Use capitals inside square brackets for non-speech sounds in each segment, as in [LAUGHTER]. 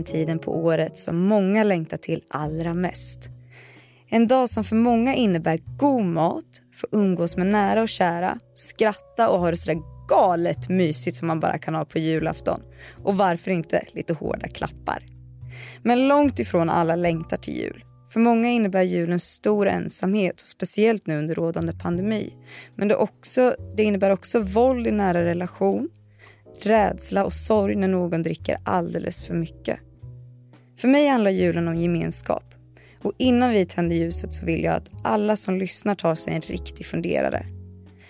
Den tiden på året som många längtar till allra mest. En dag som för många innebär god mat, få umgås med nära och kära, skratta och ha det sådär galet mysigt som man bara kan ha på julafton. Och varför inte lite hårda klappar. Men långt ifrån alla längtar till jul. För många innebär julen stor ensamhet, och speciellt nu under rådande pandemi. Men det, också, det innebär också våld i nära relation, rädsla och sorg när någon dricker alldeles för mycket. För mig handlar julen om gemenskap. Och innan vi tänder ljuset så vill jag att alla som lyssnar tar sig en riktig funderare.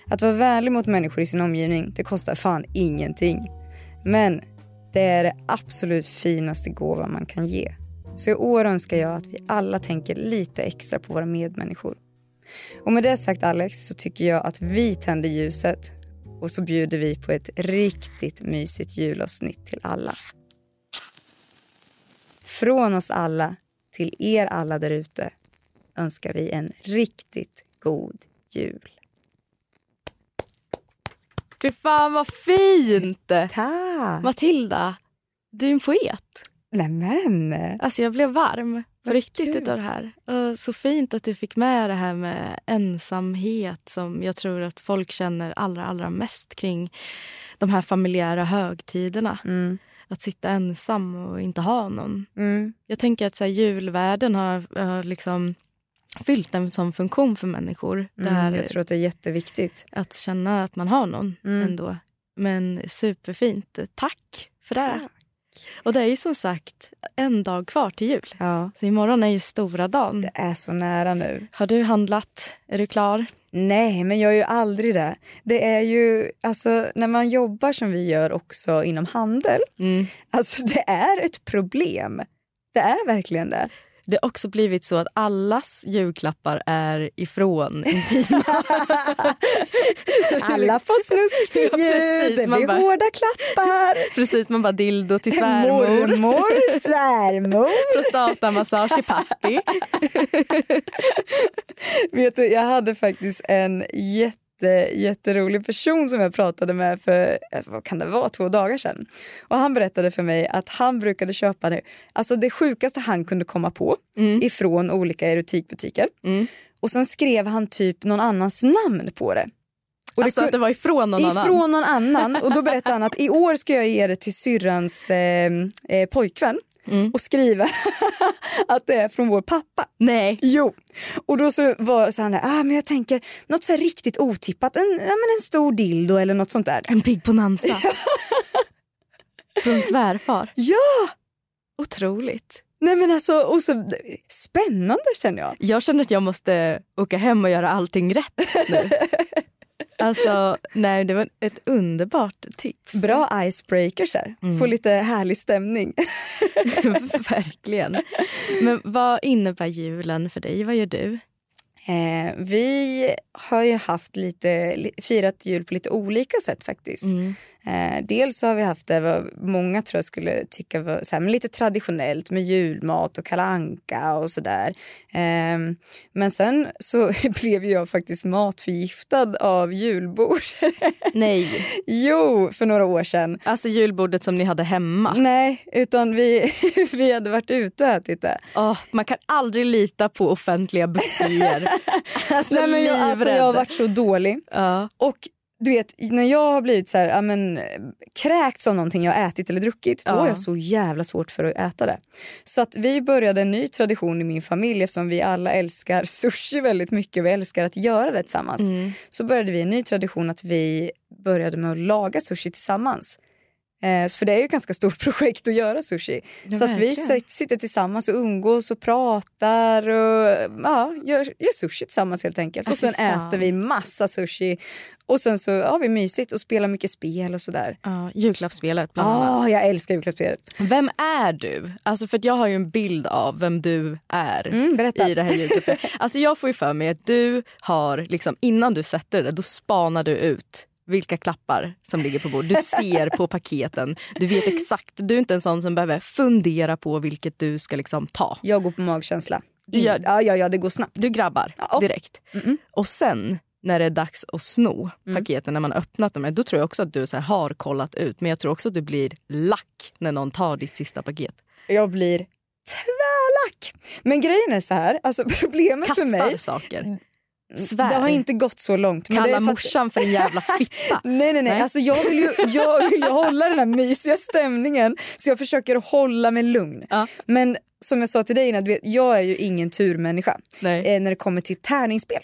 Att vara vänlig mot människor i sin omgivning, det kostar fan ingenting. Men det är det absolut finaste gåva man kan ge. Så i år önskar jag att vi alla tänker lite extra på våra medmänniskor. Och med det sagt Alex så tycker jag att vi tänder ljuset och så bjuder vi på ett riktigt mysigt julavsnitt till alla. Från oss alla till er alla där ute önskar vi en riktigt god jul. Fy fan vad fint! Tack! Matilda, du är en poet. Nämen! Alltså jag blev varm på riktigt kul. utav det här. Och så fint att du fick med det här med ensamhet som jag tror att folk känner allra, allra mest kring de här familjära högtiderna. Mm. Att sitta ensam och inte ha någon. Mm. Jag tänker att så här, julvärden har, har liksom fyllt en sån funktion för människor. Det här, Mm. Jag tror att det är jätteviktigt. Att känna att man har någon Mm. ändå. Men superfint. Tack för det. Och det är ju som sagt en dag kvar till jul. Ja, Så imorgon är ju stora dagen. det är så nära nu. Har du handlat? Är du klar? Nej, men jag är ju aldrig det. Det är ju, alltså när man jobbar som vi gör också inom handel, alltså det är ett problem. Det är verkligen det. Det har också blivit så att allas julklappar är ifrån intima. [LAUGHS] Alla får snusk till [LAUGHS] Ja, jul, precis. det blir bara- hårda klappar. [LAUGHS] Precis, man bara dildo till svärmor. Mormor, svärmor. Prostatamassage till pappi. Vet du, jag hade faktiskt en jätte jätterolig person som jag pratade med för eh, vad kan det vara, två dagar sedan. Och han berättade för mig att han brukade köpa det, alltså det sjukaste han kunde komma på ifrån olika erotikbutiker. Och sen skrev han typ någon annans namn på det. Och Alltså kun- att det var ifrån någon annan. Ifrån någon annan. Och då berättade han att i år ska jag ge det till syrrans eh, eh, pojkvän Mm. och skriva [LAUGHS] att det är från vår pappa. Nej. Jo. Och då så var så han där, ah, men jag tänker något så riktigt otippat, en, ja, men en stor dildo eller något sånt där. En pigg bonanza. [LAUGHS] Från svärfar. Ja! Otroligt. Nej men alltså, och så spännande känner jag. Jag känner att jag måste åka hem och göra allting rätt nu. [LAUGHS] Alltså, nej, det var ett underbart tips. Bra icebreakers här. Få lite härlig stämning. [LAUGHS] Verkligen. Men vad innebär julen för dig? Vad gör du? Eh, vi har ju haft lite, li- firat jul på lite olika sätt faktiskt. Eh, dels har vi haft det vad många tror jag skulle tycka var så här, lite traditionellt med julmat och kalanka och sådär. Eh, men sen så [LAUGHS] blev jag faktiskt matförgiftad av julbord. [LAUGHS] Nej. jo, för några år sedan. Alltså julbordet som ni hade hemma. Nej, utan vi, [LAUGHS] vi hade varit ute och ätit det. Åh, man kan aldrig lita på offentliga bufféer. [LAUGHS] alltså, Nej, men jag, alltså, jag har varit så dålig. Ja. Och du vet, när jag har blivit så här, ja, men, eh, kräkts av någonting jag har ätit eller druckit, då Ja. har jag så jävla svårt för att äta det. Så att vi började en ny tradition i min familj eftersom vi alla älskar [LAUGHS] sushi väldigt mycket och vi älskar att göra det tillsammans. Så började vi en ny tradition att vi började med att laga sushi tillsammans. Eh, för det är ju ett ganska stort [LAUGHS] projekt att göra sushi. Ja, så att vi sitter tillsammans och umgås och pratar och ja, gör, gör sushi tillsammans helt enkelt. Ja, och sen fan. äter vi massa sushi och sen så har vi mysigt och spelar mycket spel och sådär. Ja, julklappsspelet bland Ja, annat. jag älskar julklappsspelet. Vem är du? Alltså för att jag har ju en bild av vem du är Mm, i det här julklappsspelet. Alltså jag får ju för mig att du har, liksom, innan du sätter det, då spanar du ut vilka klappar som ligger på bordet. Du ser på paketen, du vet exakt. Du är inte en sån som behöver fundera på vilket du ska liksom ta. Jag går på magkänsla. Du gör- Ja, ja, ja, det går snabbt. Du grabbar Ja. direkt. Och sen när det är dags att sno paketen, när man har öppnat dem, då tror jag också att du så här har kollat ut. Men jag tror också att du blir lack när någon tar ditt sista paket. Jag blir tvärlack. Men grejen är så här, alltså [LAUGHS] problemet för Kastar mig, saker. Svär. det har inte gått så långt. Men är Kalla för att- morsan för en jävla fitta. [LAUGHS] Nej, nej, nej. Nej. Alltså, jag, vill ju, jag vill ju hålla den här mysiga stämningen så jag försöker hålla mig lugn. Ja. Men som jag sa till dig innan, du vet, jag är ju ingen turmänniska eh, när det kommer till tärningsspel.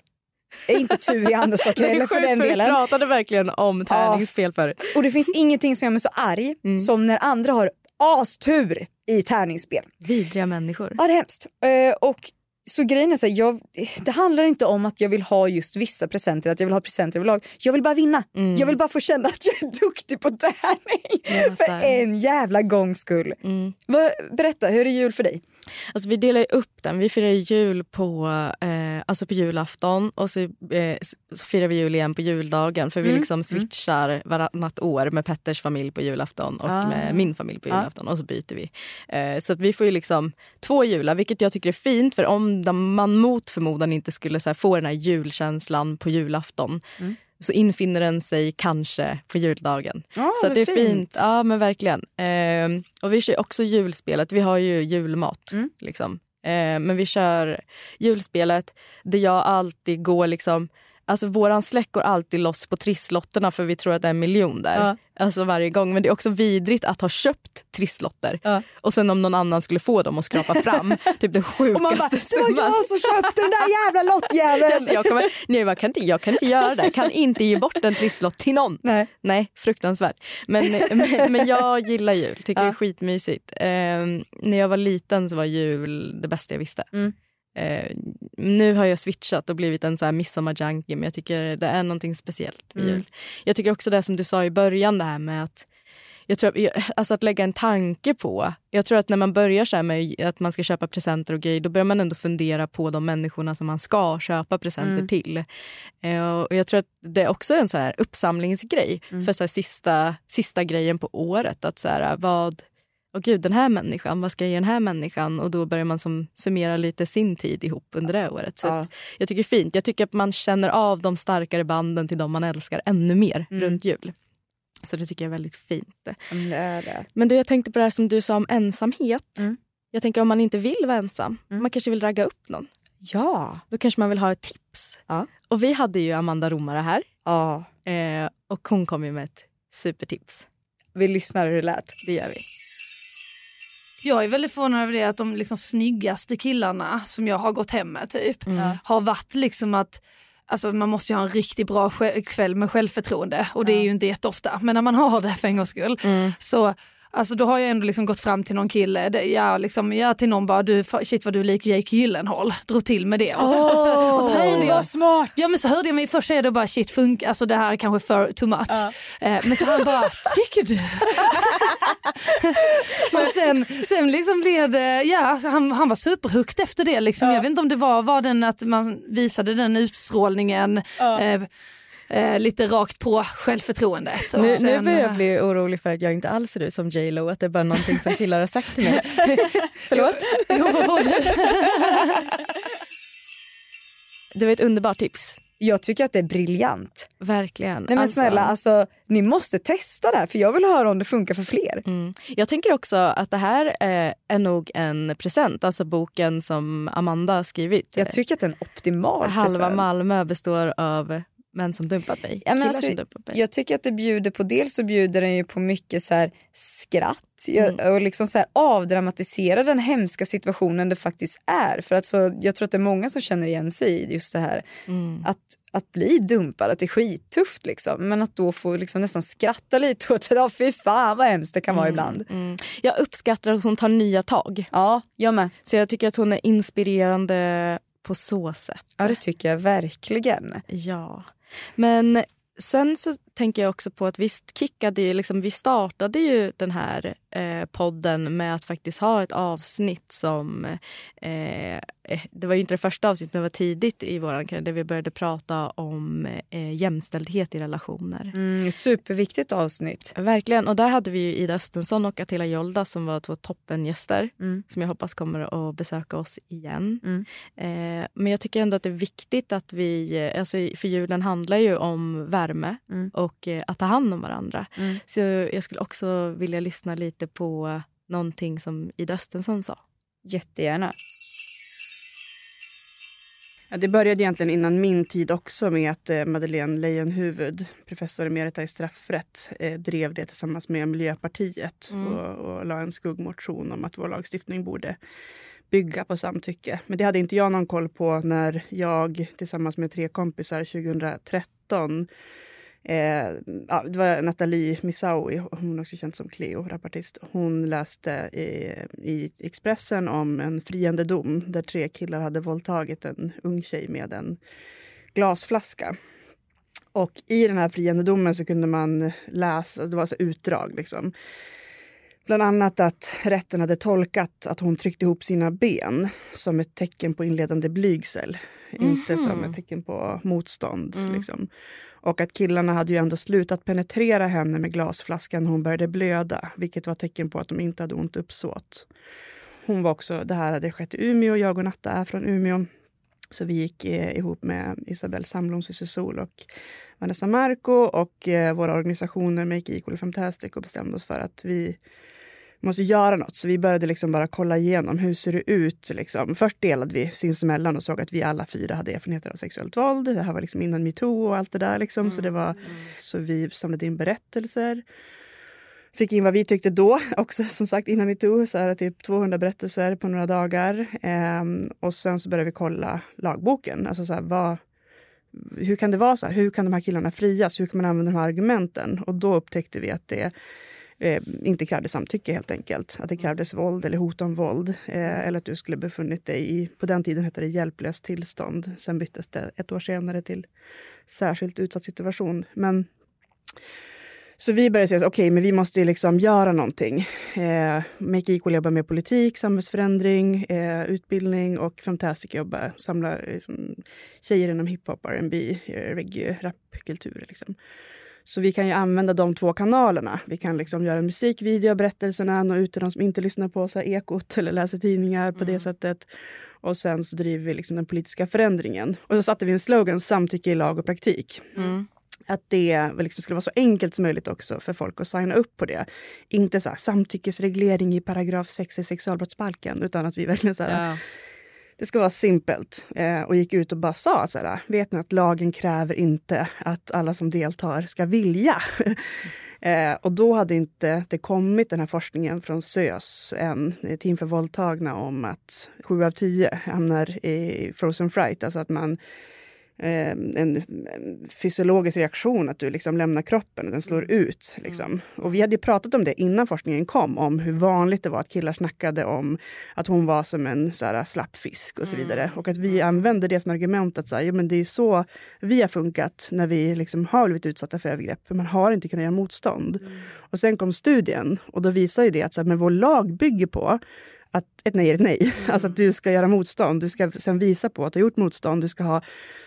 Eh, inte tur i andra saker [LAUGHS] Det är heller för den för vi delen. pratade verkligen om tärningsspel förut. Och det finns ingenting som gör mig så arg Mm. som när andra har astur i tärningsspel. Vidriga människor. Ja, det är hemskt. Eh, och så grejen är så här, jag, det handlar inte om att jag vill ha just vissa presenter, att jag vill ha presenter överlag. Jag vill bara vinna. Jag vill bara få känna att jag är duktig på tärning. För en jävla gångs skull. Vad, berätta, hur är jul för dig? Alltså, vi delar ju upp den. Vi firar ju jul på, eh, alltså på julafton och så, eh, så firar vi jul igen på juldagen. För vi liksom switchar varannat år med Petters familj på julafton och Ah. med min familj på Ah. julafton. Och så byter vi. Eh, så att vi får ju liksom två jular, vilket jag tycker är fint. För om man mot förmodan inte skulle så få den här julkänslan på julafton så infinner den sig kanske på juldagen. Ja, så det är fint. fint. Ja men verkligen. Ehm, och vi kör också julspelet. Vi har ju julmat. Mm. Liksom. Ehm, men vi kör julspelet där jag alltid går liksom Alltså våran släck går alltid loss på trisslotterna för vi tror att det är en miljon där. Ja. Alltså varje gång. Men det är också vidrigt att ha köpt trisslotter Ja. och sen om någon annan skulle få dem och skrapa fram [LAUGHS] typ den Och man bara, sjukaste det var summan. jag som köpte den där jävla lottjäveln! Alltså jag, kommer, nej, jag, kan inte, jag kan inte göra det. Jag kan inte ge bort en trisslott till någon. Nej. Nej, fruktansvärt. Men, men, men jag gillar jul, tycker det är Ja. skitmysigt. Eh, när jag var liten så var jul det bästa jag visste. Mm. Eh, nu har jag switchat och blivit en så här midsommarjunkie men jag tycker det är någonting speciellt med Mm. jul. Jag tycker också det som du sa i början det här med att jag tror alltså att lägga en tanke på. Jag tror att när man börjar så här med att man ska köpa presenter och grejer då börjar man ändå fundera på de människorna som man ska köpa presenter Mm. till. Eh, och jag tror att det är också en så här uppsamlingsgrej Mm. för så sista, sista grejen på året. Att så här, vad, åh gud den här människan, vad ska jag ge den här människan? Och då börjar man som summera lite sin tid ihop under det året. Så Ja. jag tycker det är fint. Jag tycker att man känner av de starkare banden till de man älskar ännu mer Mm. runt jul. Så det tycker jag är väldigt fint. Mm, det är det. Men du, jag tänkte på det här som du sa om ensamhet. Mm. Jag tänker om man inte vill vara ensam, Mm. man kanske vill ragga upp någon. Ja. Då kanske man vill ha ett tips. Ja. Och vi hade ju Amanda Romare här ja. eh, och hon kom ju med ett supertips. Vi lyssnar hur det lät. Det gör vi. Jag är väldigt förvånad över det att de liksom snyggaste killarna som jag har gått hem med typ har varit liksom att Alltså man måste ju ha en riktigt bra kväll med självförtroende och det är ju inte jätteofta. Men när man har det för en gångs skull så Alltså då har jag ändå liksom gått fram till någon kille, det- ja, liksom, ja, till någon bara du, shit vad du är lik Jake Gyllenhaal, drog till med det. och, så, och så hörde jag, smart! Ja men så hörde jag mig först säga då bara shit funk, alltså det här är kanske för too much. Eh, men så han bara, tycker du? [LAUGHS] och sen, sen liksom blev det, ja han, han var superhooked efter det liksom. Jag vet inte om det var, var den att man visade den utstrålningen eh, eh, lite rakt på självförtroendet. Nu, nu sen, börjar jag eh, bli orolig för att jag inte alls ser ut som J Lo, att det är bara någonting som killar har sagt till mig. [LAUGHS] Förlåt? Det var ett underbart tips. Jag tycker att det är briljant. Verkligen. Nej men Alltså, snälla, alltså, ni måste testa det här för jag vill höra om det funkar för fler. Mm. Jag tänker också att det här eh, är nog en present, alltså boken som Amanda har skrivit. Jag tycker att det är en optimal Halva present. Malmö består av män som dumpat mig. Ja, men Killar alltså, som dumpat mig. Jag tycker att det bjuder på, dels så bjuder den ju på mycket så här skratt Jag- Mm. och liksom så här avdramatisera den hemska situationen det faktiskt är. För att så, jag tror att det är många som känner igen sig i just det här Mm. att, att bli dumpad, att det är skittufft liksom. Men att då få liksom nästan skratta lite åt det, ja fy fan vad hemskt det kan vara ibland. Mm. Jag uppskattar att hon tar nya tag. Ja, jag med. Så jag tycker att hon är inspirerande på så sätt. Ja det tycker jag verkligen. Ja. Men sen så tänker jag också på att visst kickade ju, liksom, vi startade ju den här eh, podden med att faktiskt ha ett avsnitt som, eh, eh, det var ju inte det första avsnittet men det var tidigt i våran där vi började prata om eh, jämställdhet i relationer. Mm, ett superviktigt avsnitt. Verkligen, och där hade vi ju Ida Östensson och Attila Jolda som var två toppengäster Mm. som jag hoppas kommer att besöka oss igen. Mm. Eh, men jag tycker ändå att det är viktigt att vi, eh, alltså för julen handlar ju om värme Mm. och eh, att ta hand om varandra. Mm. Så jag skulle också vilja lyssna lite på någonting som Ida Östensson sa. Jättegärna. Ja, det började egentligen innan min tid också med att eh, Madeleine Leijonhufvud, professor emerita i straffrätt, eh, drev det tillsammans med Miljöpartiet Mm. och, och la en skuggmotion om att vår lagstiftning borde bygga på samtycke. Men det hade inte jag någon koll på när jag tillsammans med tre kompisar 2013 Eh, ja, det var Nathalie Misaoui, hon är också känd som Cleo, rapportist. Hon läste i, i Expressen om en friande dom där tre killar hade våldtagit en ung tjej med en glasflaska. Och i den här friande domen så kunde man läsa, det var så utdrag liksom. Bland annat att rätten hade tolkat att hon tryckte ihop sina ben som ett tecken på inledande blygsel. Inte som ett tecken på motstånd. Liksom. Och att killarna hade ju ändå slutat penetrera henne med glasflaskan när hon började blöda. Vilket var tecken på att de inte hade ont uppsåt. Hon var också, det här hade skett i Umeå, jag och Natta är från Umeå. Så vi gick eh, ihop med Isabel Samblom, Cissi Sol och Vanessa Marco och eh, våra organisationer Make Equal Fantastic och bestämde oss för att vi måste göra något. Så vi började liksom bara kolla igenom hur ser det ut. Liksom. Först delade vi sinsemellan och såg att vi alla fyra hade erfarenheter av sexuellt våld. Det här var liksom innan metoo och allt det där. Liksom. Så, det var, så vi samlade in berättelser. Fick in vad vi tyckte då, [LAUGHS] också som sagt innan metoo. Så här, typ 200 berättelser på några dagar. Ehm, och sen så började vi kolla lagboken. Alltså så här, vad, hur kan det vara så här? Hur kan de här killarna frias? Hur kan man använda de här argumenten? Och då upptäckte vi att det eh, inte krävde samtycke helt enkelt. Att det krävdes våld eller hot om våld. Eh, eller att du skulle befunnit dig i, på den tiden hette det hjälplöst tillstånd. Sen byttes det ett år senare till särskilt utsatt situation. Men så vi började säga, okej, men vi måste ju liksom göra någonting. Eh, Make Equal jobbar med politik, samhällsförändring, eh, utbildning och Fantastic jobbar, samlar liksom, tjejer inom hiphop, R&B, eh, reggae, rapkultur. Liksom. Så vi kan ju använda de två kanalerna. Vi kan liksom göra en musikvideo, berättelserna, nå ut till de som inte lyssnar på så här, Ekot eller läser tidningar på det sättet. Och sen så driver vi liksom den politiska förändringen. Och så satte vi en slogan, samtycke i lag och praktik. Att det liksom skulle vara så enkelt som möjligt också för folk att signa upp på det. Inte så här, samtyckesreglering i paragraf 6 i sexualbrottsbalken utan att vi verkligen så här, det ska vara simpelt. Eh, och gick ut och bara sa så här, vet ni att lagen kräver inte att alla som deltar ska vilja. [LAUGHS] eh, och då hade inte det kommit den här forskningen från SÖS än, Team för våldtagna, om att sju av tio hamnar i frozen fright, alltså att man en en fysiologisk reaktion att du liksom lämnar kroppen och den slår ut. Liksom. Och vi hade ju pratat om det innan forskningen kom, om hur vanligt det var att killar snackade om att hon var som en så här, slapp fisk och så vidare. Och att vi använde det som argument att så här, ja, men det är så vi har funkat när vi liksom har blivit utsatta för övergrepp. För man har inte kunnat göra motstånd. Och sen kom studien och då visar ju det att så här, men vår lag bygger på att ett nej är ett nej. [LAUGHS] Alltså att du ska göra motstånd. Du ska sen visa på att du har gjort motstånd. Du ska ha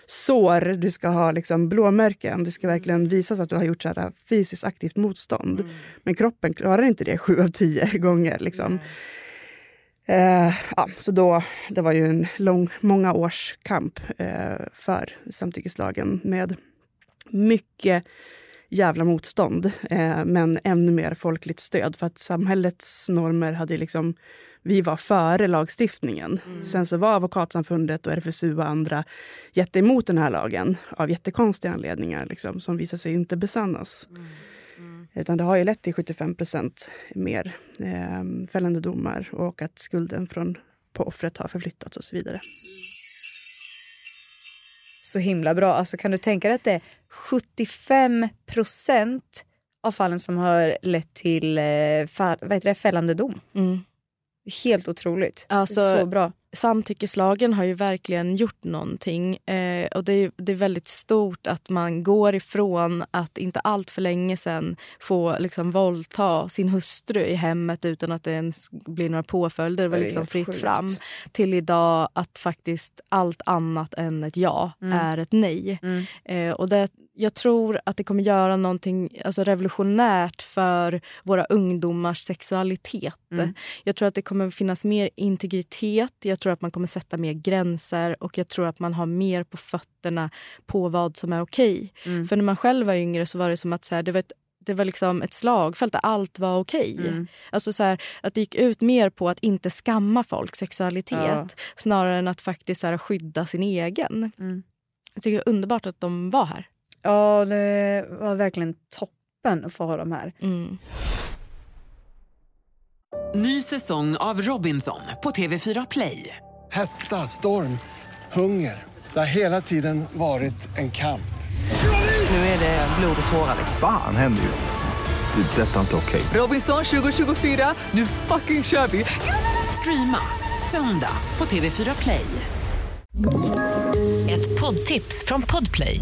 sår, du ska ha liksom blåmärken. Det ska verkligen visas att du har gjort så här fysiskt aktivt motstånd. Men kroppen klarar inte det sju av tio [LAUGHS] gånger. Liksom. Eh, ja, så då, det var ju en lång, många års kamp eh, för samtyckeslagen med mycket jävla motstånd. Eh, men ännu mer folkligt stöd. För att samhällets normer hade liksom vi var före lagstiftningen. Mm. Sen så var Advokatsamfundet och RFSU och andra jätteemot den här lagen av jättekonstiga anledningar liksom, som visade sig inte besannas. Mm. Mm. Utan det har ju lett till 75 procent mer eh, fällande domar och att skulden från, på offret har förflyttats och så vidare. Så himla bra. Alltså, kan du tänka dig att det är 75 procent av fallen som har lett till eh, fall, vad heter det, fällande dom? Mm. Helt otroligt. Alltså, så bra. Samtyckeslagen har ju verkligen gjort någonting. Eh, och det är, det är väldigt stort att man går ifrån att inte allt för länge sen få liksom, våldta sin hustru i hemmet utan att det ens blir några påföljder. Det var liksom fritt sjukt. fram. Till idag att faktiskt allt annat än ett ja mm. är ett nej. Mm. Eh, och det jag tror att det kommer göra någonting alltså revolutionärt för våra ungdomars sexualitet. Mm. Jag tror att det kommer finnas mer integritet, jag tror att man kommer sätta mer gränser och jag tror att man har mer på fötterna på vad som är okej. Okay. Mm. För när man själv var yngre så var det som att så här, det var ett det var liksom ett slagfält där allt var okej. Okay. Mm. Alltså så här, att det gick ut mer på att inte skamma folks sexualitet ja. snarare än att faktiskt så här, skydda sin egen. Mm. Jag tycker det är underbart att de var här. Ja, det var verkligen toppen att få ha dem här. Mm. Ny säsong av Robinson på TV4 Play. Hetta, storm, hunger. Det har hela tiden varit en kamp. Nu är det blod och tårar. Fan händer just det. det detta är inte okej. Okay. Robinson 2024, nu fucking kör vi. Streama söndag på TV4 Play. Ett poddtips från Podplay.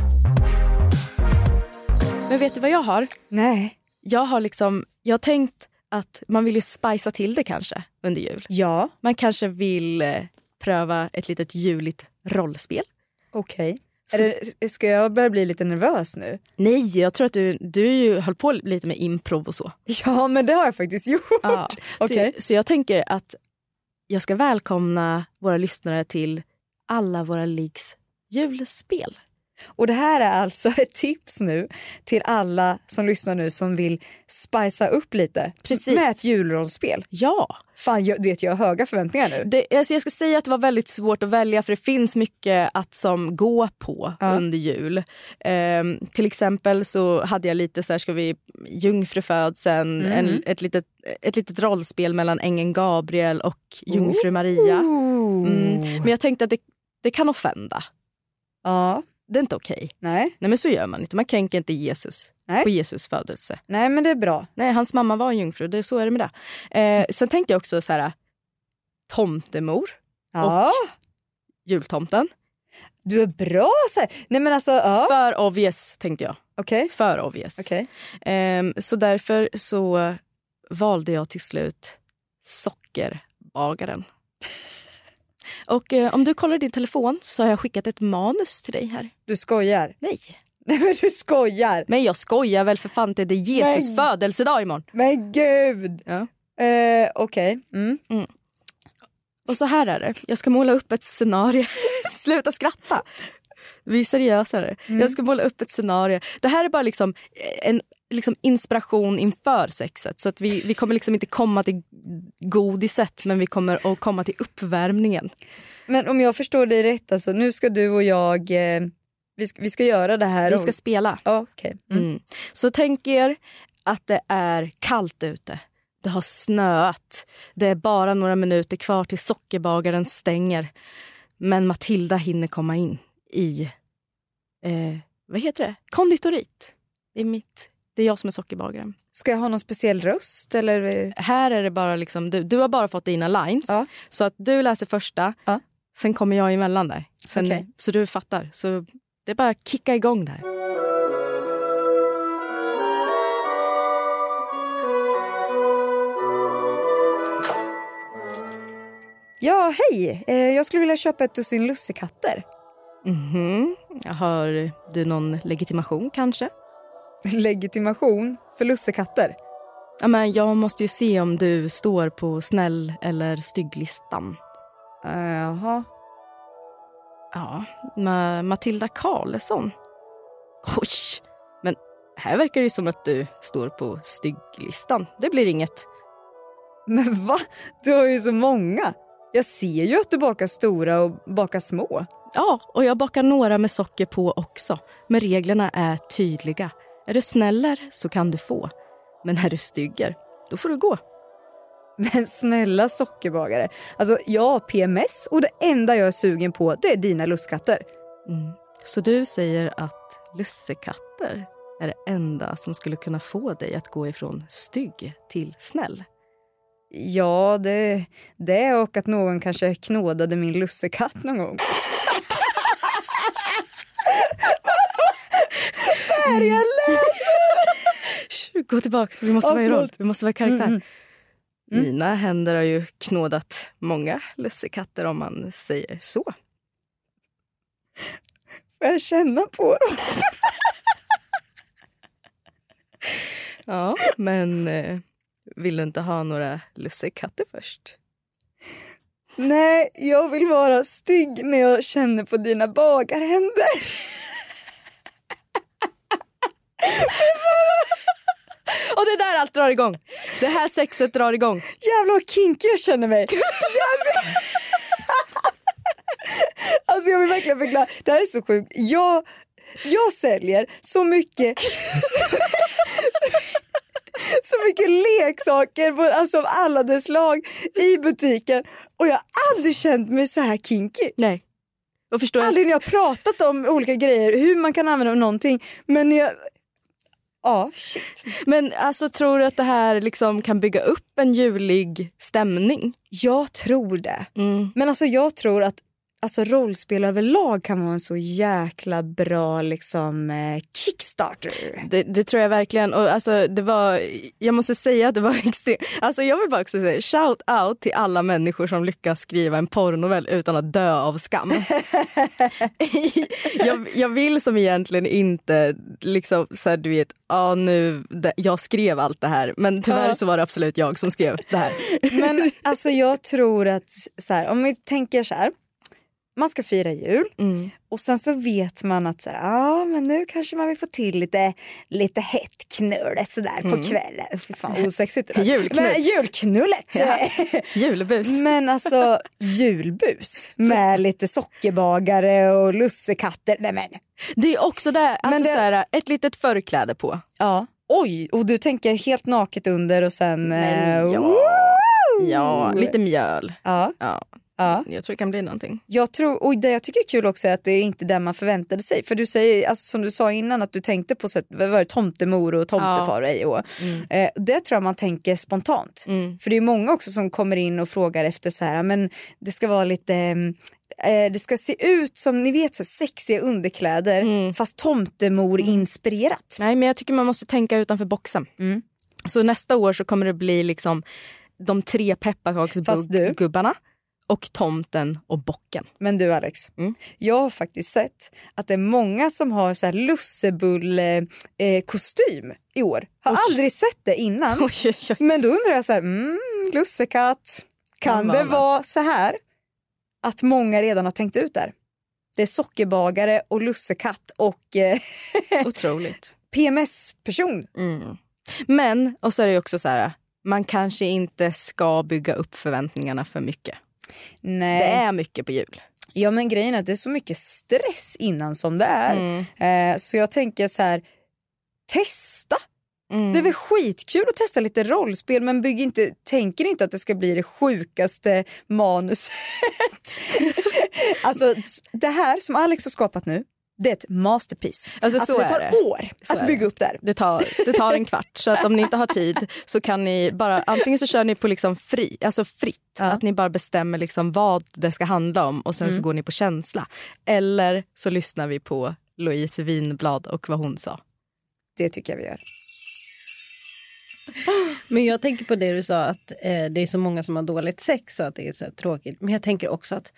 Men vet du vad jag har? Nej. Jag har liksom, jag har tänkt att man vill ju spicea till det kanske under jul. Ja. Man kanske vill eh, pröva ett litet juligt rollspel. Okej. Okay. Ska jag börja bli lite nervös nu? Nej, jag tror att du, du ju höll på lite med improv och så. Ja, men det har jag faktiskt gjort. Ja. Okay. Så, så jag tänker att jag ska välkomna våra lyssnare till alla våra liggs julspel. Och det här är alltså [LAUGHS] ett tips nu till alla som lyssnar nu som vill spicea upp lite Precis. med ett julrollspel. Ja. Fan, jag, vet, jag har höga förväntningar nu. Det, alltså jag ska säga att det var väldigt svårt att välja för det finns mycket att som gå på ja. under jul. Um, till exempel så hade jag lite så här, ska vi jungfrufödseln, mm. en, ett, litet, ett litet rollspel mellan ängeln Gabriel och jungfru Maria. Mm. Men jag tänkte att det, det kan offenda. Ja. Det är inte okej. Okay. Nej. Nej men så gör man inte. Man kränker inte Jesus Nej. på Jesus födelse. Nej men det är bra. Nej hans mamma var en jungfru, det, så är det med det. Eh, sen tänkte jag också så här, tomtemor ja. och jultomten. Du är bra så här. Nej men alltså ja. För obvious tänkte jag. Okay. För obvious. Okay. Eh, så därför så valde jag till slut sockerbagaren. Och eh, om du kollar din telefon så har jag skickat ett manus till dig här. Du skojar? Nej. [LAUGHS] Nej men du skojar! Men jag skojar väl för fan det är Jesus men... födelsedag imorgon. Men gud! Ja. Eh, Okej. Okay. Mm. Mm. Och så här är det, jag ska måla upp ett scenario. [LAUGHS] Sluta skratta! Vi är seriösare. Mm. Jag ska måla upp ett scenario. Det här är bara liksom en liksom inspiration inför sexet. Så att vi, vi kommer liksom inte komma till godiset men vi kommer att komma till uppvärmningen. Men om jag förstår dig rätt, alltså, nu ska du och jag eh, vi, ska, vi ska göra det här. Vi ska spela. Oh, okay. Mm. Mm. Så tänk er att det är kallt ute. Det har snöat. Det är bara några minuter kvar till sockerbagaren stänger. Men Matilda hinner komma in i eh, vad heter det? konditoriet. I mitt det är jag som är sockerbagaren. Ska jag ha någon speciell röst? Eller? Här är det bara liksom du. Du har bara fått dina lines. Ja. Så att du läser första, ja. sen kommer jag emellan där. Sen, okay. Så du fattar. Så det är bara att kicka igång där. Ja, hej! Eh, jag skulle vilja köpa ett dussin lussekatter. Mhm. Mm har du någon legitimation kanske? [LAUGHS] Legitimation för lussekatter? Ja, men jag måste ju se om du står på snäll eller stygglistan. Uh, jaha. Ja, Ma Matilda Karlsson. Oj, men här verkar det som att du står på stygglistan. Det blir inget. Men va? Du har ju så många. Jag ser ju att du bakar stora och bakar små. Ja, och jag bakar några med socker på också. Men reglerna är tydliga. Är du snäller så kan du få. Men är du stygger, då får du gå. Men snälla sockerbagare, alltså jag har PMS och det enda jag är sugen på det är dina lusskatter. Mm. Så du säger att lussekatter är det enda som skulle kunna få dig att gå ifrån stygg till snäll? Ja, det, det och att någon kanske knådade min lussekatt någon gång. [LAUGHS] Vad är det jag läser? [LAUGHS] Gå tillbaka, vi måste vara i roll. Vi måste vara i karaktär. Mm, Mm. Mina händer har ju knådat många lussekatter om man säger så. Får jag känna på dem? [LAUGHS] ja, men eh, vill du inte ha några lussekatter först? Nej, jag vill vara stygg när jag känner på dina bagarhänder. [LAUGHS] [LAUGHS] Och det är där allt drar igång. Det här sexet drar igång. Jävlar vad kinky jag känner mig. alltså jag vill verkligen förklara. Det här är så sjukt. Jag, jag säljer så mycket så, [LAUGHS] så mycket leksaker på, alltså av alla dess slag i butiken och jag har aldrig känt mig så här kinky. Nej. Och förstår aldrig när jag har pratat om olika grejer, hur man kan använda någonting. Men när jag Ja, shit. Men alltså, tror du att det här liksom kan bygga upp en julig stämning? Jag tror det. Mm. Men alltså jag tror att alltså, rollspel överlag kan vara en så jäkla bra liksom, eh, kickstarter. Det, det, tror jag verkligen. Och alltså, det var, jag måste säga att det var [LAUGHS] extremt... Alltså, jag vill bara också säga shout out till alla människor som lyckas skriva en porrnovell utan att dö av skam. [LAUGHS] jag, jag vill som egentligen inte liksom så här, du vet, ah, nu, det, jag skrev allt det här men tyvärr så var det absolut jag som skrev det här. men alltså jag tror att så här, om vi tänker så här man ska fira jul mm. och sen så vet man att så här, ah, men nu kanske man vill få till lite, lite hett knull sådär mm. på kvällen. Fy fan osexigt det. Julknull. Men, julknullet. Ja. [LAUGHS] Julbus. men alltså julbus med lite sockerbagare och lussekatter. Nej, men. Det är också där, alltså Men det- så här, ett litet förkläde på. Ja. Oj, och du tänker helt naket under och sen... Men eh, ja. Ja, lite mjöl. Ja. Ja. Ja. Jag tror det kan bli någonting. Jag tror, och det jag tycker är kul också är att det är inte det man förväntade sig. För du säger, alltså, som du sa innan, att du tänkte på så att, vad var det, tomtemor och tomtefar hej och. Mm. Eh, det tror jag man tänker spontant. Mm. För det är många också som kommer in och frågar efter så här, men det ska vara lite eh, det ska se ut som ni vet så sexiga underkläder Mm. fast tomtemor inspirerat. Nej, men jag tycker man måste tänka utanför boxen. Mm. Så nästa år så kommer det bli liksom de tre pepparkaksgubbarna och tomten och bocken. Men du Alex, Mm. jag har faktiskt sett att det är många som har så här lussebulle eh, kostym i år. Har Oj. aldrig sett det innan. [LAUGHS] Oj, oj. Men då undrar jag så här, mm, lussekatt, kan Ja, det vara så här att många redan har tänkt ut där? Det är sockerbagare och lussekatt och eh, [LAUGHS] Otroligt. PMS-person. Mm. Men, och så är det ju också så här, man kanske inte ska bygga upp förväntningarna för mycket. Nej. Det är mycket på jul. Ja men grejen är att det är så mycket stress innan som det är. Mm. Eh, så jag tänker så här, testa. Mm. Det är väl skitkul att testa lite rollspel men bygg inte, tänker inte att det ska bli det sjukaste manuset. [LAUGHS] alltså det här som Alex har skapat nu, det är ett masterpiece. Alltså, så det är tar det. år Så att bygga upp det här. Det tar, det tar en kvart. Så att om ni inte har tid så kan ni bara, antingen så kör ni på liksom fri, alltså fritt. Ja. Att ni bara bestämmer liksom vad det ska handla om och sen så Mm. går ni på känsla. Eller så lyssnar vi på Louise Winblad och vad hon sa. Det tycker jag vi gör. [GASPS] Men jag tänker på det du sa att eh, det är så många som har dåligt sex och att det är så tråkigt. Men jag tänker också att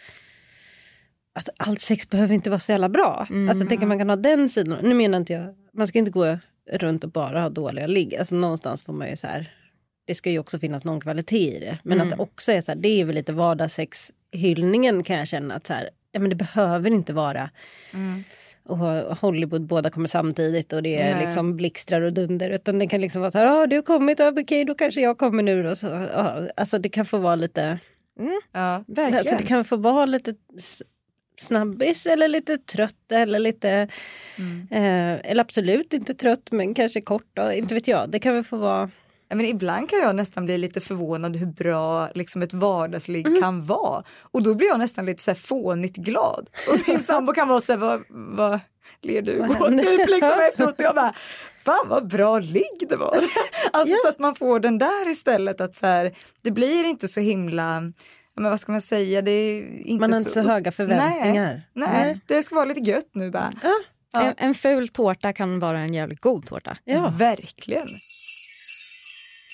att allt sex behöver inte vara så jävla bra. Mm. Alltså, jag tänker man kan ha den sidan. Nu menar inte jag, man ska inte gå runt och bara ha dåliga ligg. Alltså någonstans får man ju så här, det ska ju också finnas någon kvalitet i det. Men mm. att det också är så här, det är väl lite vardagssexhyllningen kan jag känna att så här, ja, men det behöver inte vara mm. och Hollywood båda kommer samtidigt och det är Nej. liksom blixtrar och dunder utan det kan liksom vara så här, ah, du har kommit, ah, okej okay, då kanske jag kommer nu då. Så, ah, alltså det kan få vara lite Mm. Ja, verkligen. Alltså det kan få vara lite snabbis eller lite trött eller lite mm. eh, eller absolut inte trött men kanske kort då, inte vet jag. Det kan väl få vara men ibland kan jag nästan bli lite förvånad hur bra liksom ett vardagsligg mm. kan vara. Och då blir jag nästan lite så här fånigt glad. Och min [LAUGHS] sambo kan vara så här, vad, vad ler du på? Typ liksom [LAUGHS] efteråt. Jag bara, fan vad bra ligg det var. [LAUGHS] alltså yeah. så att man får den där istället att så här, det blir inte så himla men vad ska man säga, det är inte Man har inte så, höga förväntningar. Nej, nej, det ska vara lite gött nu bara. Ja. Ja. En, en ful tårta kan vara en jävligt god tårta. Ja. Verkligen.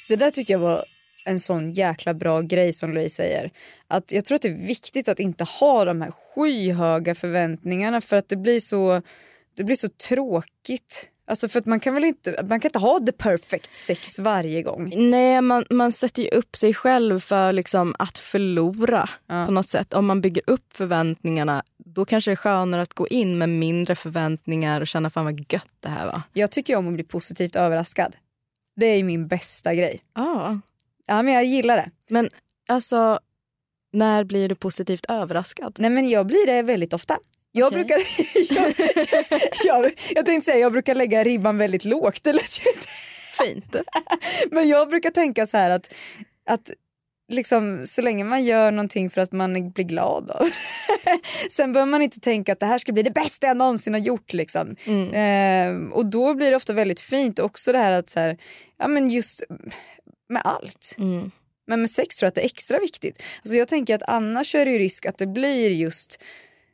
Det där tycker jag var en sån jäkla bra grej som Louise säger. Att jag tror att det är viktigt att inte ha de här skyhöga förväntningarna för att det blir så, det blir så tråkigt. Alltså för att man kan väl inte, man kan inte ha the perfect sex varje gång. Nej, man, man sätter ju upp sig själv för liksom att förlora ja. på något sätt. Om man bygger upp förväntningarna, då kanske det är skönare att gå in med mindre förväntningar och känna fan vad gött det här var. Jag tycker om att bli positivt överraskad. Det är min bästa grej. Ah. Ja, men jag gillar det. Men alltså, när blir du positivt överraskad? Nej, men jag blir det väldigt ofta. Jag okay. brukar, [LAUGHS] jag, jag, jag, tänkte säga jag brukar lägga ribban väldigt lågt. Inte fint. [LAUGHS] Men jag brukar tänka så här att, att liksom, så länge man gör någonting för att man blir glad av [LAUGHS] Sen behöver man inte tänka att det här ska bli det bästa jag någonsin har gjort. Liksom. Mm. Eh, och då blir det ofta väldigt fint. Också det här att så här, ja men just med allt. Mm. Men med sex tror jag att det är extra viktigt. Alltså jag tänker att annars är det ju risk att det blir just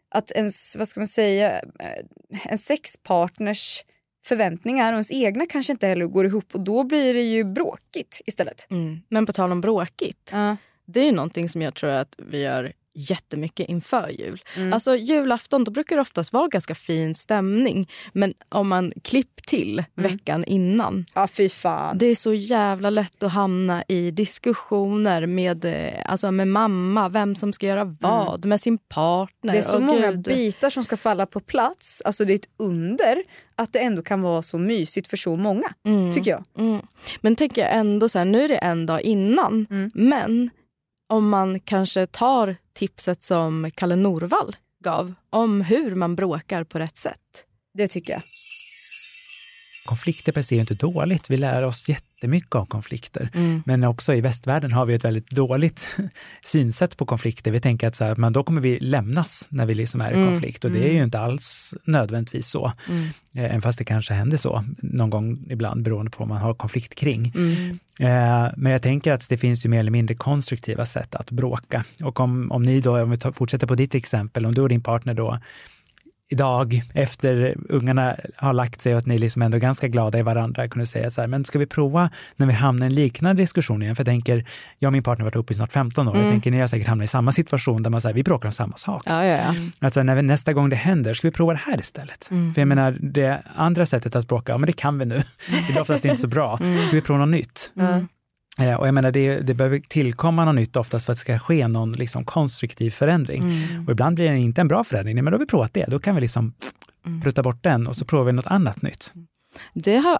att ens, vad ska man säga, eh, en sexpartners förväntningar och ens egna kanske inte heller går ihop och då blir det ju bråkigt istället. Mm. Men på tal om bråkigt, uh. det är ju någonting som jag tror att vi gör jättemycket inför jul. Mm. Alltså julafton då brukar det oftast vara ganska fin stämning. Men om man klipp till mm. veckan innan. Ja fy fan. Det är så jävla lätt att hamna i diskussioner med, eh, alltså med mamma, vem som ska göra mm. vad, mm. med sin partner. Det är så många Gud. bitar som ska falla på plats. Alltså det är ett under att det ändå kan vara så mysigt för så många. Mm. Tycker jag. Mm. Men tänker jag ändå så här, nu är det en dag innan. Men om man kanske tar tipset som Kalle Norvall gav om hur man bråkar på rätt sätt. Det tycker jag. Konflikter per se är inte dåligt. Vi lär oss jättemycket om konflikter. Mm. Men också i västvärlden har vi ett väldigt dåligt [LAUGHS] synsätt på konflikter. Vi tänker att så här, men då kommer vi lämnas när vi liksom är i mm. konflikt och det är ju mm. inte alls nödvändigtvis så. Mm. Eh, även fast det kanske händer så någon gång ibland beroende på vad man har konflikt kring. Mm. Eh, men jag tänker att det finns ju mer eller mindre konstruktiva sätt att bråka. Och om, om ni då, om vi tar, fortsätter på ditt exempel, om du och din partner då idag efter ungarna har lagt sig och att ni liksom ändå är ganska glada i varandra kunde säga så här, men ska vi prova när vi hamnar i en liknande diskussion igen? För jag tänker, jag och min partner har varit uppe i snart 15 år, mm. jag tänker ni har säkert hamnat i samma situation där man säger vi bråkar om samma sak. Ja, ja, ja. Alltså när vi, nästa gång det händer, ska vi prova det här istället? Mm. För jag menar, det andra sättet att bråka, ja men det kan vi nu, det är oftast inte så bra, [LAUGHS] mm. ska vi prova något nytt? Mm. Eh, och jag menar, det, det behöver tillkomma något nytt oftast för att det ska ske någon liksom konstruktiv förändring. Mm. Och ibland blir det inte en bra förändring, men då har vi provat det. Då kan vi liksom mm. prutta bort den och så provar vi något annat nytt. Det har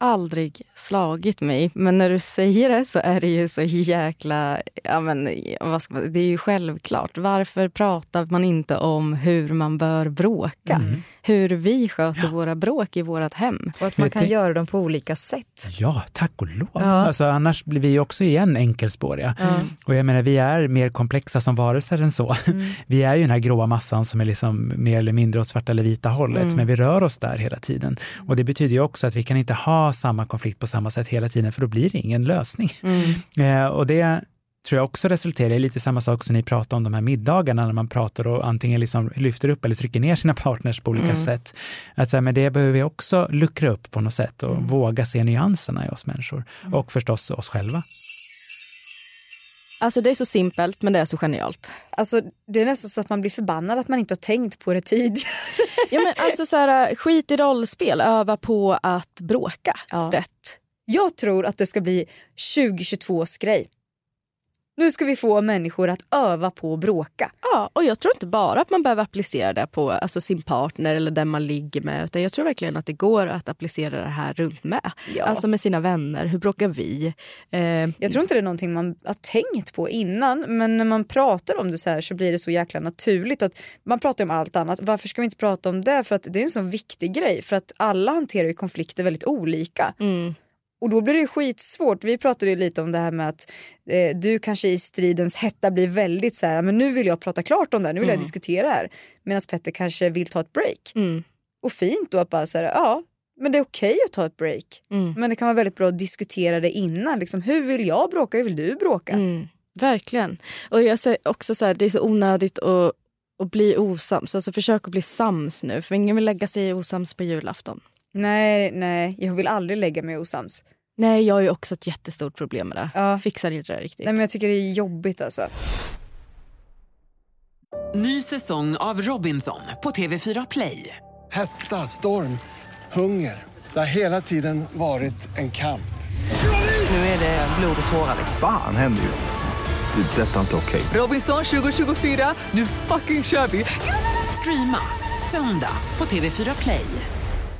aldrig slagit mig, men när du säger det så är det ju så jäkla... Ja, men, vad ska man, det är ju självklart. Varför pratar man inte om hur man bör bråka? Mm hur vi sköter ja. våra bråk i vårt hem. Och att man kan göra dem på olika sätt. Ja, tack och lov. Ja. Alltså, annars blir vi också igen enkelspåriga. Ja. Och jag menar, vi är mer komplexa som varelser än så. Mm. [LAUGHS] Vi är ju den här gråa massan som är liksom mer eller mindre åt svarta eller vita hållet, mm. men vi rör oss där hela tiden. Och det betyder ju också att vi kan inte ha samma konflikt på samma sätt hela tiden, för då blir det ingen lösning. Mm. Eh, och det tror jag också resulterar i lite samma sak som ni pratar om de här middagarna när man pratar och antingen liksom lyfter upp eller trycker ner sina [LAUGHS] partners på olika Mm. sätt. Att så här, men det behöver vi också luckra upp på något sätt och Mm. våga se nyanserna i oss människor och förstås oss själva. Alltså det är så simpelt men det är så genialt. Alltså det är nästan så att man blir förbannad att man inte har tänkt på det tidigare. Ja, men alltså så här, skit i rollspel, öva på att bråka rätt. Jag tror att det ska bli 2022s grej. Nu ska vi få människor att öva på att bråka. Ja, och jag tror inte bara att man behöver applicera det på alltså, sin partner eller den man ligger med. Utan jag tror verkligen att det går att applicera det här runt med. Ja. Alltså med sina vänner, hur bråkar vi? Eh, Jag tror inte det är någonting man har tänkt på innan men när man pratar om det så här så blir det så jäkla naturligt att man pratar om allt annat. Varför ska vi inte prata om det? För att det är en sån viktig grej för att alla hanterar ju konflikter väldigt olika. mm. Och då blir det skitsvårt. Vi pratade ju lite om det här med att eh, du kanske i stridens hetta blir väldigt så här, men nu vill jag prata klart om det här, nu vill jag Mm. diskutera det här. Medan Petter kanske vill ta ett break. Mm. Och fint då att bara säga, ja men det är okej att ta ett break. Mm. Men det kan vara väldigt bra att diskutera det innan. Liksom, hur vill jag bråka, hur vill du bråka? Mm, verkligen. Och jag säger också så här, det är så onödigt att, att bli osams. Alltså försök att bli sams nu, för ingen vill lägga sig osams på julafton. Nej, nej, jag vill aldrig lägga mig osams. Nej, jag har ju också ett jättestort problem med det. Ja. Fixar inte det riktigt. Nej, men jag tycker det är jobbigt alltså. Ny säsong av Robinson på TV4 Play. Hetta, storm, hunger. Det har hela tiden varit en kamp. Nu är det blod och tårar. Fan händer just nu. Det. är Detta är inte okej. Robinson 2024, nu fucking kör vi! Streama söndag på TV4 Play.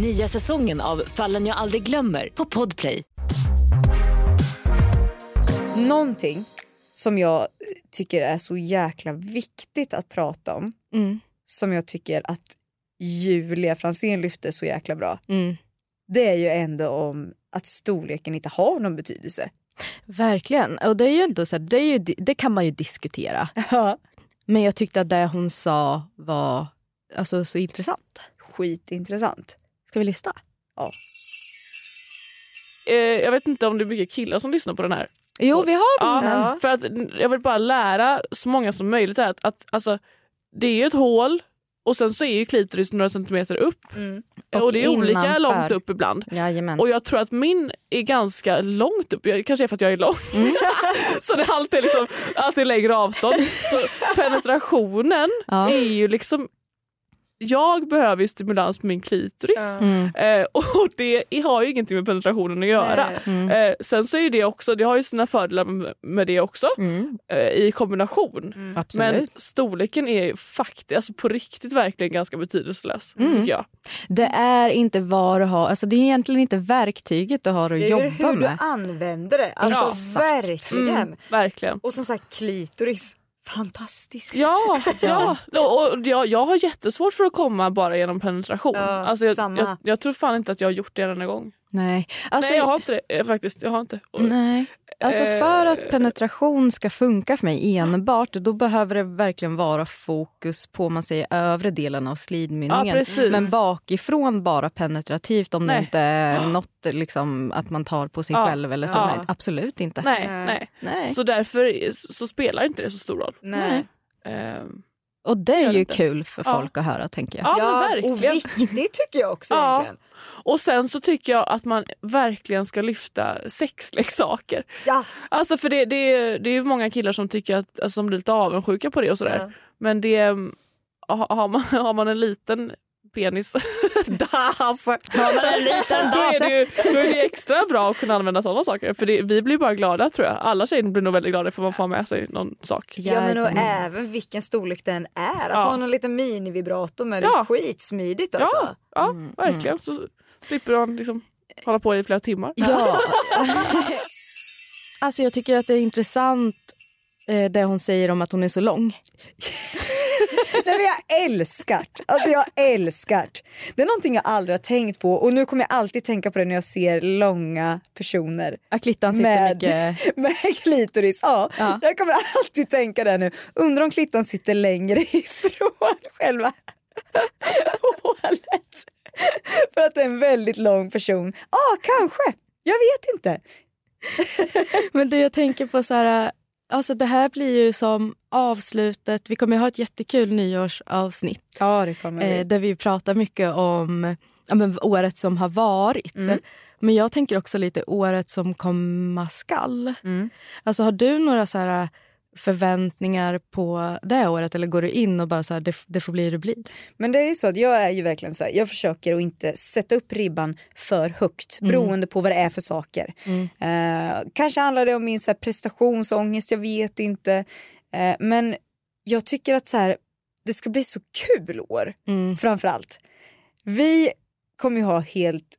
Nya säsongen av Fallen jag aldrig glömmer på Podplay. Någonting som jag tycker är så jäkla viktigt att prata om Mm. som jag tycker att Julia Fransén lyfte så jäkla bra. Mm. Det är ju ändå om att storleken inte har någon betydelse. Verkligen. Och det, är ju ändå så här, det, är ju, det kan man ju diskutera. [LAUGHS] Men jag tyckte att det hon sa var alltså, så intressant. Skitintressant. Ska vi lista? Ja. Eh, jag vet inte om det är mycket killar som lyssnar på den här. Jo, vi har Ja, den. För att jag vill bara lära så många som möjligt att, att alltså, det är ju ett hål och sen så är ju klitoris några centimeter upp. Och, Och det är olika innanför. långt upp ibland. Jajamän. Och jag tror att min är ganska långt upp, jag, kanske är för att jag är lång. [LAUGHS] så det är alltid, liksom, alltid längre avstånd. Så [LAUGHS] penetrationen Ja. är ju liksom jag behöver ju stimulans på min klitoris. Mm. Eh, [LAUGHS] och det har ju ingenting med penetrationen att göra. Mm. Eh, sen så är det också, det har ju sina fördelar med- med det också Mm. eh, i kombination. Absolut. Men storleken är faktiskt, alltså på riktigt verkligen ganska betydelselös Mm. tycker jag. Det är inte vad du har, alltså det är egentligen inte verktyget du har att Det är jobba ju hur med. du använder det. Alltså Exakt. verkligen. Mm, verkligen. Och som sagt klitoris. Fantastiskt. Ja, [LAUGHS] ja. Och, jag, jag har jättesvårt för att komma bara genom penetration. Ja, alltså jag, samma. jag, jag tror fan inte att jag har gjort det en gång. Nej. Alltså, Nej jag har inte det faktiskt. Jag har inte. Nej. Alltså för Eh. att penetration ska funka för mig enbart då behöver det verkligen vara fokus på man säger övre delen av slidmynningen. Ja. Men bakifrån bara penetrativt om det Nej. inte är något liksom, att man tar på sig Ja. själv eller så. Ja. Nej, absolut inte. Nej, nej. Nej. Så därför så spelar inte det så stor roll. Nej. Ehm, Och det är ju inte. kul för Ja. folk att höra tänker jag. Ja, Ja, verkligen. och viktigt tycker jag också Ja. egentligen. Och sen så tycker jag att man verkligen ska lyfta sexleksaker. Ja. Alltså för det, det, är, det är ju många killar som tycker att, alltså, som blir lite avundsjuka på det och sådär. Ja. Men det, ha- har, man, [LAUGHS] har man en liten penis, [LAUGHS] dase, Har man en liten [LAUGHS] då, är dase? det ju, då är det extra bra att kunna använda sådana saker. För det, vi blir bara glada tror jag. Alla tjejer blir nog väldigt glada för man får med sig någon sak. Ja men och Jajamän. även vilken storlek den är. Att Ja. ha någon liten minivibrator med det Ja. är skitsmidigt alltså. Ja, ja verkligen. Så slipper man liksom hålla på i flera timmar. Ja. [LAUGHS] alltså jag tycker att det är intressant eh, det hon säger om att hon är så lång. Nej, men jag älskar det. Alltså jag älskar det. Det är någonting jag aldrig har tänkt på och nu kommer jag alltid tänka på det när jag ser långa personer. Att klittan sitter med, mycket... [LAUGHS] med klitoris. Ja, Ja. jag kommer alltid tänka det nu. Undrar om klittan sitter längre [LAUGHS] ifrån själva hålet. För att det är en väldigt lång person. Ja, ah, kanske. Jag vet inte. Men du, jag tänker på så här, alltså det här blir ju som avslutet. Vi kommer ha ett jättekul nyårsavsnitt. Ja, det kommer vi. Eh, där vi pratar mycket om ja, men, året som har varit. Mm. Men jag tänker också lite året som komma skall. Mm. Alltså har du några så här förväntningar på det året eller går du in och bara så här, det, det får bli hur det blir? Men det är ju så att jag är ju verkligen så här, jag försöker att inte sätta upp ribban för högt Mm. beroende på vad det är för saker. Eh, kanske handlar det om min så här, prestationsångest, jag vet inte. Eh, men jag tycker att så här, det ska bli så kul år Mm. framför allt. Vi kommer ju ha helt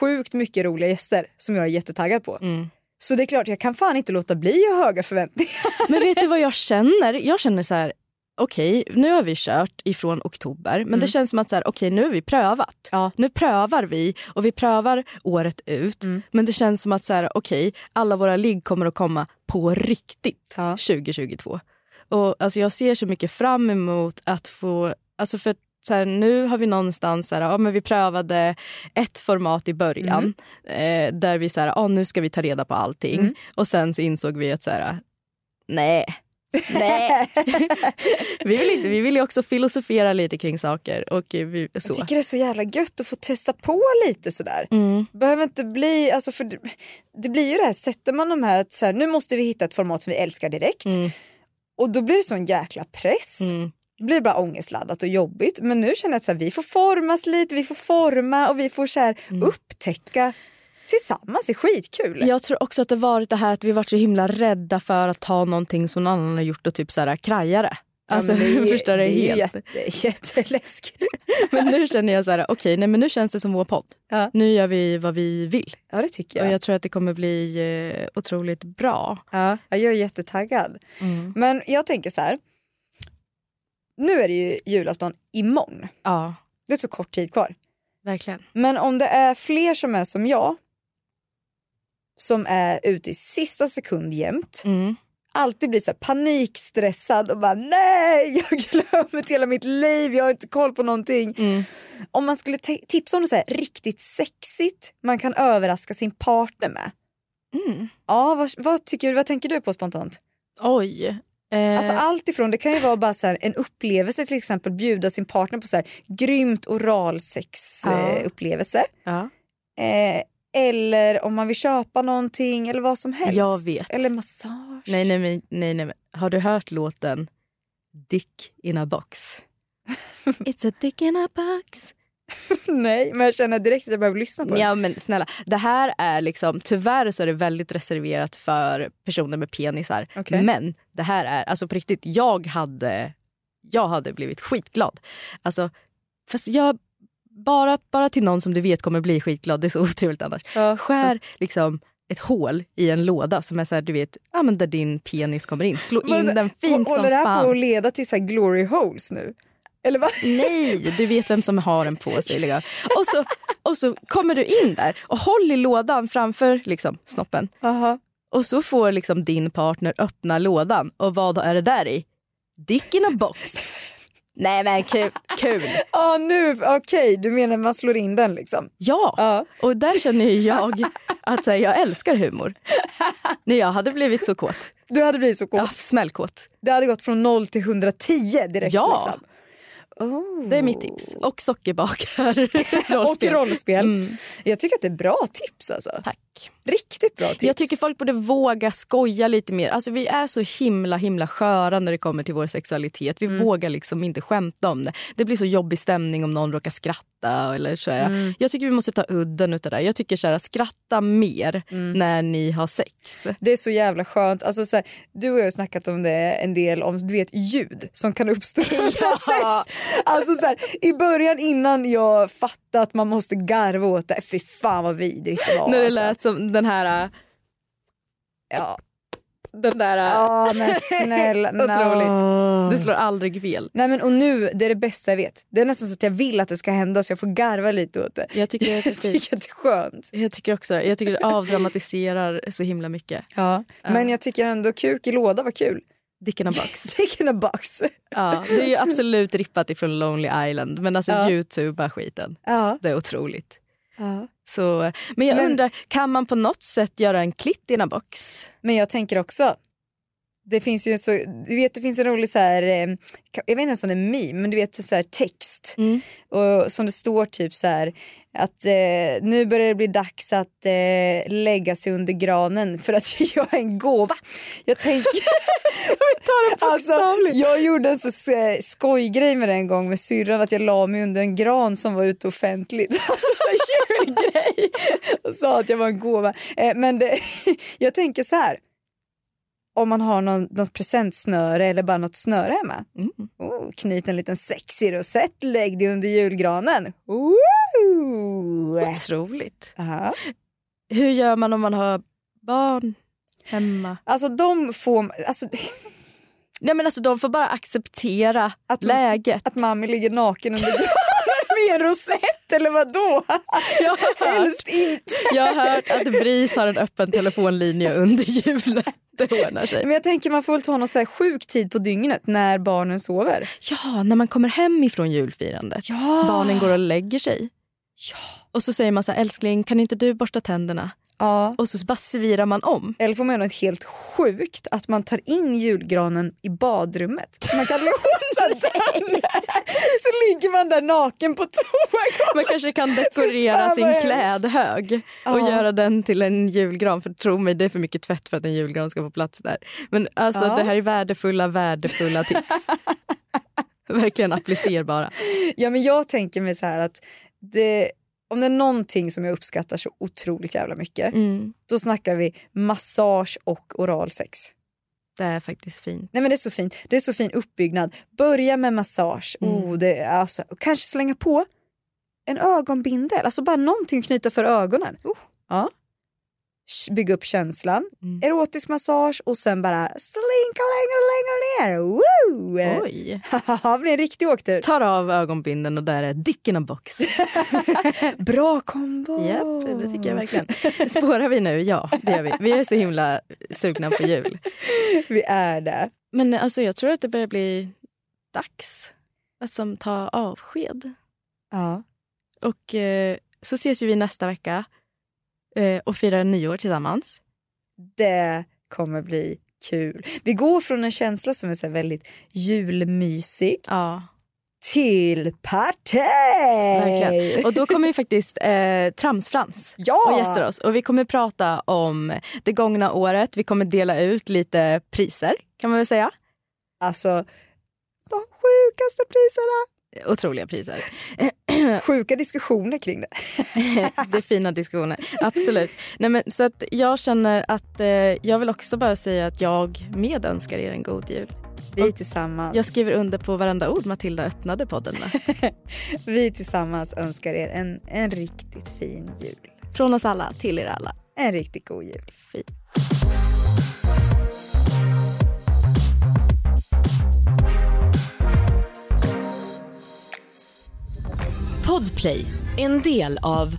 sjukt mycket roliga gäster som jag är jättetaggad på. Mm. Så det är klart, jag kan fan inte låta bli att ha höga förväntningar. [LAUGHS] Men vet du vad jag känner? Jag känner så här, okej nu har vi kört ifrån oktober men det känns som att så här, okej nu har vi prövat. Nu prövar vi och vi prövar året ut men det känns som att så här, okej alla våra ligg kommer att komma på riktigt 2022. Och alltså jag ser så mycket fram emot att få, alltså för så här, nu har vi någonstans, så här, ja, men vi prövade ett format i början eh, där vi så här, ja, nu ska vi ta reda på allting och sen så insåg vi att så här, nej, nej. [LAUGHS] vi, vill inte, vi vill ju också filosofera lite kring saker och vi, så. Jag tycker det är så jävla gött att få testa på lite sådär. Mm. Behöver inte bli, alltså för det, det blir ju det här, sätter man de här, att så här, nu måste vi hitta ett format som vi älskar direkt. Mm. Och då blir det sån jäkla press. Det blir bara ångestladdat och jobbigt. Men nu känner jag att så här, vi får formas lite, vi får forma och vi får så här, Mm. upptäcka tillsammans. Det är skitkul. Jag tror också att det varit det här att vi varit så himla rädda för att ta någonting som någon annan har gjort och typ så här kraja det. Alltså, men det [LAUGHS] förstår det det helt. jätte, jätteläskigt. [LAUGHS] Men nu känner jag så här, okej, nej men nu känns det som vår podd. Nu gör vi vad vi vill. Ja det tycker jag. Och jag tror att det kommer bli eh, otroligt bra. Ja, jag är jättetaggad. Men jag tänker så här. Nu är det ju julafton imorgon. Ja. Det är så kort tid kvar. Verkligen. Men om det är fler som är som jag som är ute i sista sekund jämt alltid blir så panikstressad och bara nej, jag glömt hela mitt liv, jag har inte koll på någonting. Om man skulle tipsa om något så här riktigt sexigt man kan överraska sin partner med. Ja, vad, vad, tycker vad tänker du på spontant? Oj. Eh, Alltså allt ifrån, det kan ju vara bara så här, en upplevelse till exempel, bjuda sin partner på så här, grymt oralsex Ja. eh, ja. Eh, eller om man vill köpa någonting eller vad som helst. Jag vet. Eller massage. Nej, nej, nej, nej, nej. Har du hört låten Dick in a box? [LAUGHS] It's a dick in a box. [LAUGHS] Nej, men jag känner direkt att jag behöver lyssna på det. Ja men snälla, det här är liksom, tyvärr så är det väldigt reserverat för personer med penisar. Okej. Men det här är, alltså på riktigt, jag hade, jag hade blivit skitglad. Alltså, fast jag, bara, bara till någon som du vet kommer bli skitglad, det är så [LAUGHS] otrevligt annars. Skär liksom ett hål i en låda som är så här, du vet, ja, men där din penis kommer in. Slå in Men, den fint som Håller det här fan. på att leda till så här glory holes nu? Eller vad? Nej, du vet vem som har den på sig. Liksom. Och, så, och så kommer du in där och håll i lådan framför liksom, snoppen. Och så får liksom din partner öppna lådan och vad är det där i? Dick in a box. Nej men kul. kul. Ja nu, okej du menar man slår in den liksom? Ja, och där känner jag att här, jag älskar humor. Nej, jag hade blivit så kåt. Du hade blivit så kåt? Ja, smällkåt. Det hade gått från 0 till 110 direkt Ja. liksom. Oh. Det är mitt tips. Och sockerbakar. [LAUGHS] Och rollspel. Mm. Jag tycker att det är bra tips alltså. Tack. Riktigt bra tips. Jag tycker folk borde våga skoja lite mer. Alltså vi är så himla himla sköra när det kommer till vår sexualitet. Vi Mm. vågar liksom inte skämta om det. Det blir så jobbig stämning om någon råkar skratta. Eller. Mm. Jag tycker vi måste ta udden utav det. Jag tycker såhär, skratta mer Mm. när ni har sex. Det är så jävla skönt. Alltså, så här, du och jag har snackat om det en del, om du vet ljud som kan uppstå [LAUGHS] under sex. Alltså, så här, I början innan jag fattade att man måste garva åt det, fy fan vad vidrigt det var. när det alltså. lät som den här... äh, Ja. den där... Ja men snälla. [LAUGHS] Otroligt. no. Det slår aldrig fel. Nej men och nu, det är det bästa jag vet. Det är nästan så att jag vill att det ska hända så jag får garva lite åt det. Jag tycker att det är [LAUGHS] Jag tycker att det är skönt. Jag tycker också. Jag tycker det avdramatiserar så himla mycket. Ja. Men jag tycker ändå kuk i låda var kul. Dick in a [LAUGHS] box. Dick in a box. Ja, det är ju absolut rippat ifrån Lonely Island men alltså Ja. youtuba skiten. Ja. Det är otroligt. ja. Så, men jag Men- undrar, kan man på något sätt göra en klitt a box? Men jag tänker också, det finns ju så, du vet det finns en rolig så här, eh, jag vet inte ens om det är en meme, men du vet så här text. Mm. Och som det står typ så här att eh, nu börjar det bli dags att eh, lägga sig under granen för att [LAUGHS] jag är en gåva. Jag tänker... [LAUGHS] alltså, jag gjorde en så eh, skojgrej med det en gång med syrran att jag la mig under en gran som var ute offentligt. [LAUGHS] Alltså så här julgrej. Och sa att jag var en gåva. Eh, men det, jag tänker så här. Om man har någon, något presentsnöre eller bara något snöre hemma. Mm. Oh, knyt en liten sexig rosett, lägg det under julgranen. Ooh. Otroligt. Aha. Hur gör man om man har barn hemma? Alltså de får, alltså, Nej men alltså de får bara acceptera Att- läget. att mamma ligger naken under granen med en rosett eller vad då? [LAUGHS] Jag har, hört, Helst inte. jag har hört att BRIS har en öppen telefonlinje under julen. Det ordnar sig. Men jag tänker man får väl ta någon så här sjuk tid på dygnet när barnen sover. Ja, när man kommer hem ifrån julfirandet. Ja. Barnen går och lägger sig. Och så säger man så här, älskling kan inte du borsta tänderna? Ja. Och så bara svirar man om. Eller får man göra något helt sjukt, att man tar in julgranen i badrummet. Så man kan [LAUGHS] låsa den. [LAUGHS] Så ligger man där naken på toagolvet. Man kanske kan dekorera sin klädhög och Ja. göra den till en julgran. För tro mig, det är för mycket tvätt för att en julgran ska få plats där. Men alltså Ja. det här är värdefulla, värdefulla tips. [LAUGHS] Verkligen applicerbara. Ja men jag tänker mig så här att det, om det är någonting som jag uppskattar så otroligt jävla mycket, Mm. då snackar vi massage och oralsex. Det är faktiskt fint. Nej men det är så fint. Det är så fin uppbyggnad. Börja med massage. Mm. Oh, det, är alltså, kanske slänga på en ögonbindel. Alltså bara någonting att knyta för ögonen. Oh. Ja. Bygga upp känslan. Mm. Erotisk massage och sen bara slinka längre och längre ner. Woo! Oj. [LAUGHS] det blir en riktig åktur. Tar av ögonbinden och där är dick in a box. [LAUGHS] Bra kombo! Japp, det tycker jag verkligen. Spårar vi nu? Ja, det gör vi. Vi är så himla sugna på jul. Vi är det. Men alltså, jag tror att det börjar bli dags att som ta avsked. Ja. Och eh, så ses ju vi nästa vecka och firar nyår tillsammans. Det kommer bli kul. Vi går från en känsla som är så väldigt julmysig Ja, till party! verkligen. Och då kommer ju faktiskt eh, Tramsfrans Ja! och gäster oss. Och vi kommer prata om det gångna året. Vi kommer dela ut lite priser kan man väl säga. Alltså, de sjukaste priserna. Otroliga priser. [CLEARS THROAT] Sjuka diskussioner kring det. [LAUGHS] det är fina diskussioner, absolut. Nej, men, så att jag känner att eh, jag vill också bara säga att jag medönskar er en god jul. Vi tillsammans, Jag skriver under på varenda ord Matilda öppnade podden med. [LAUGHS] vi tillsammans önskar er en, en riktigt fin jul. Från oss alla till er alla. En riktigt god jul. Fint. Podplay, en del av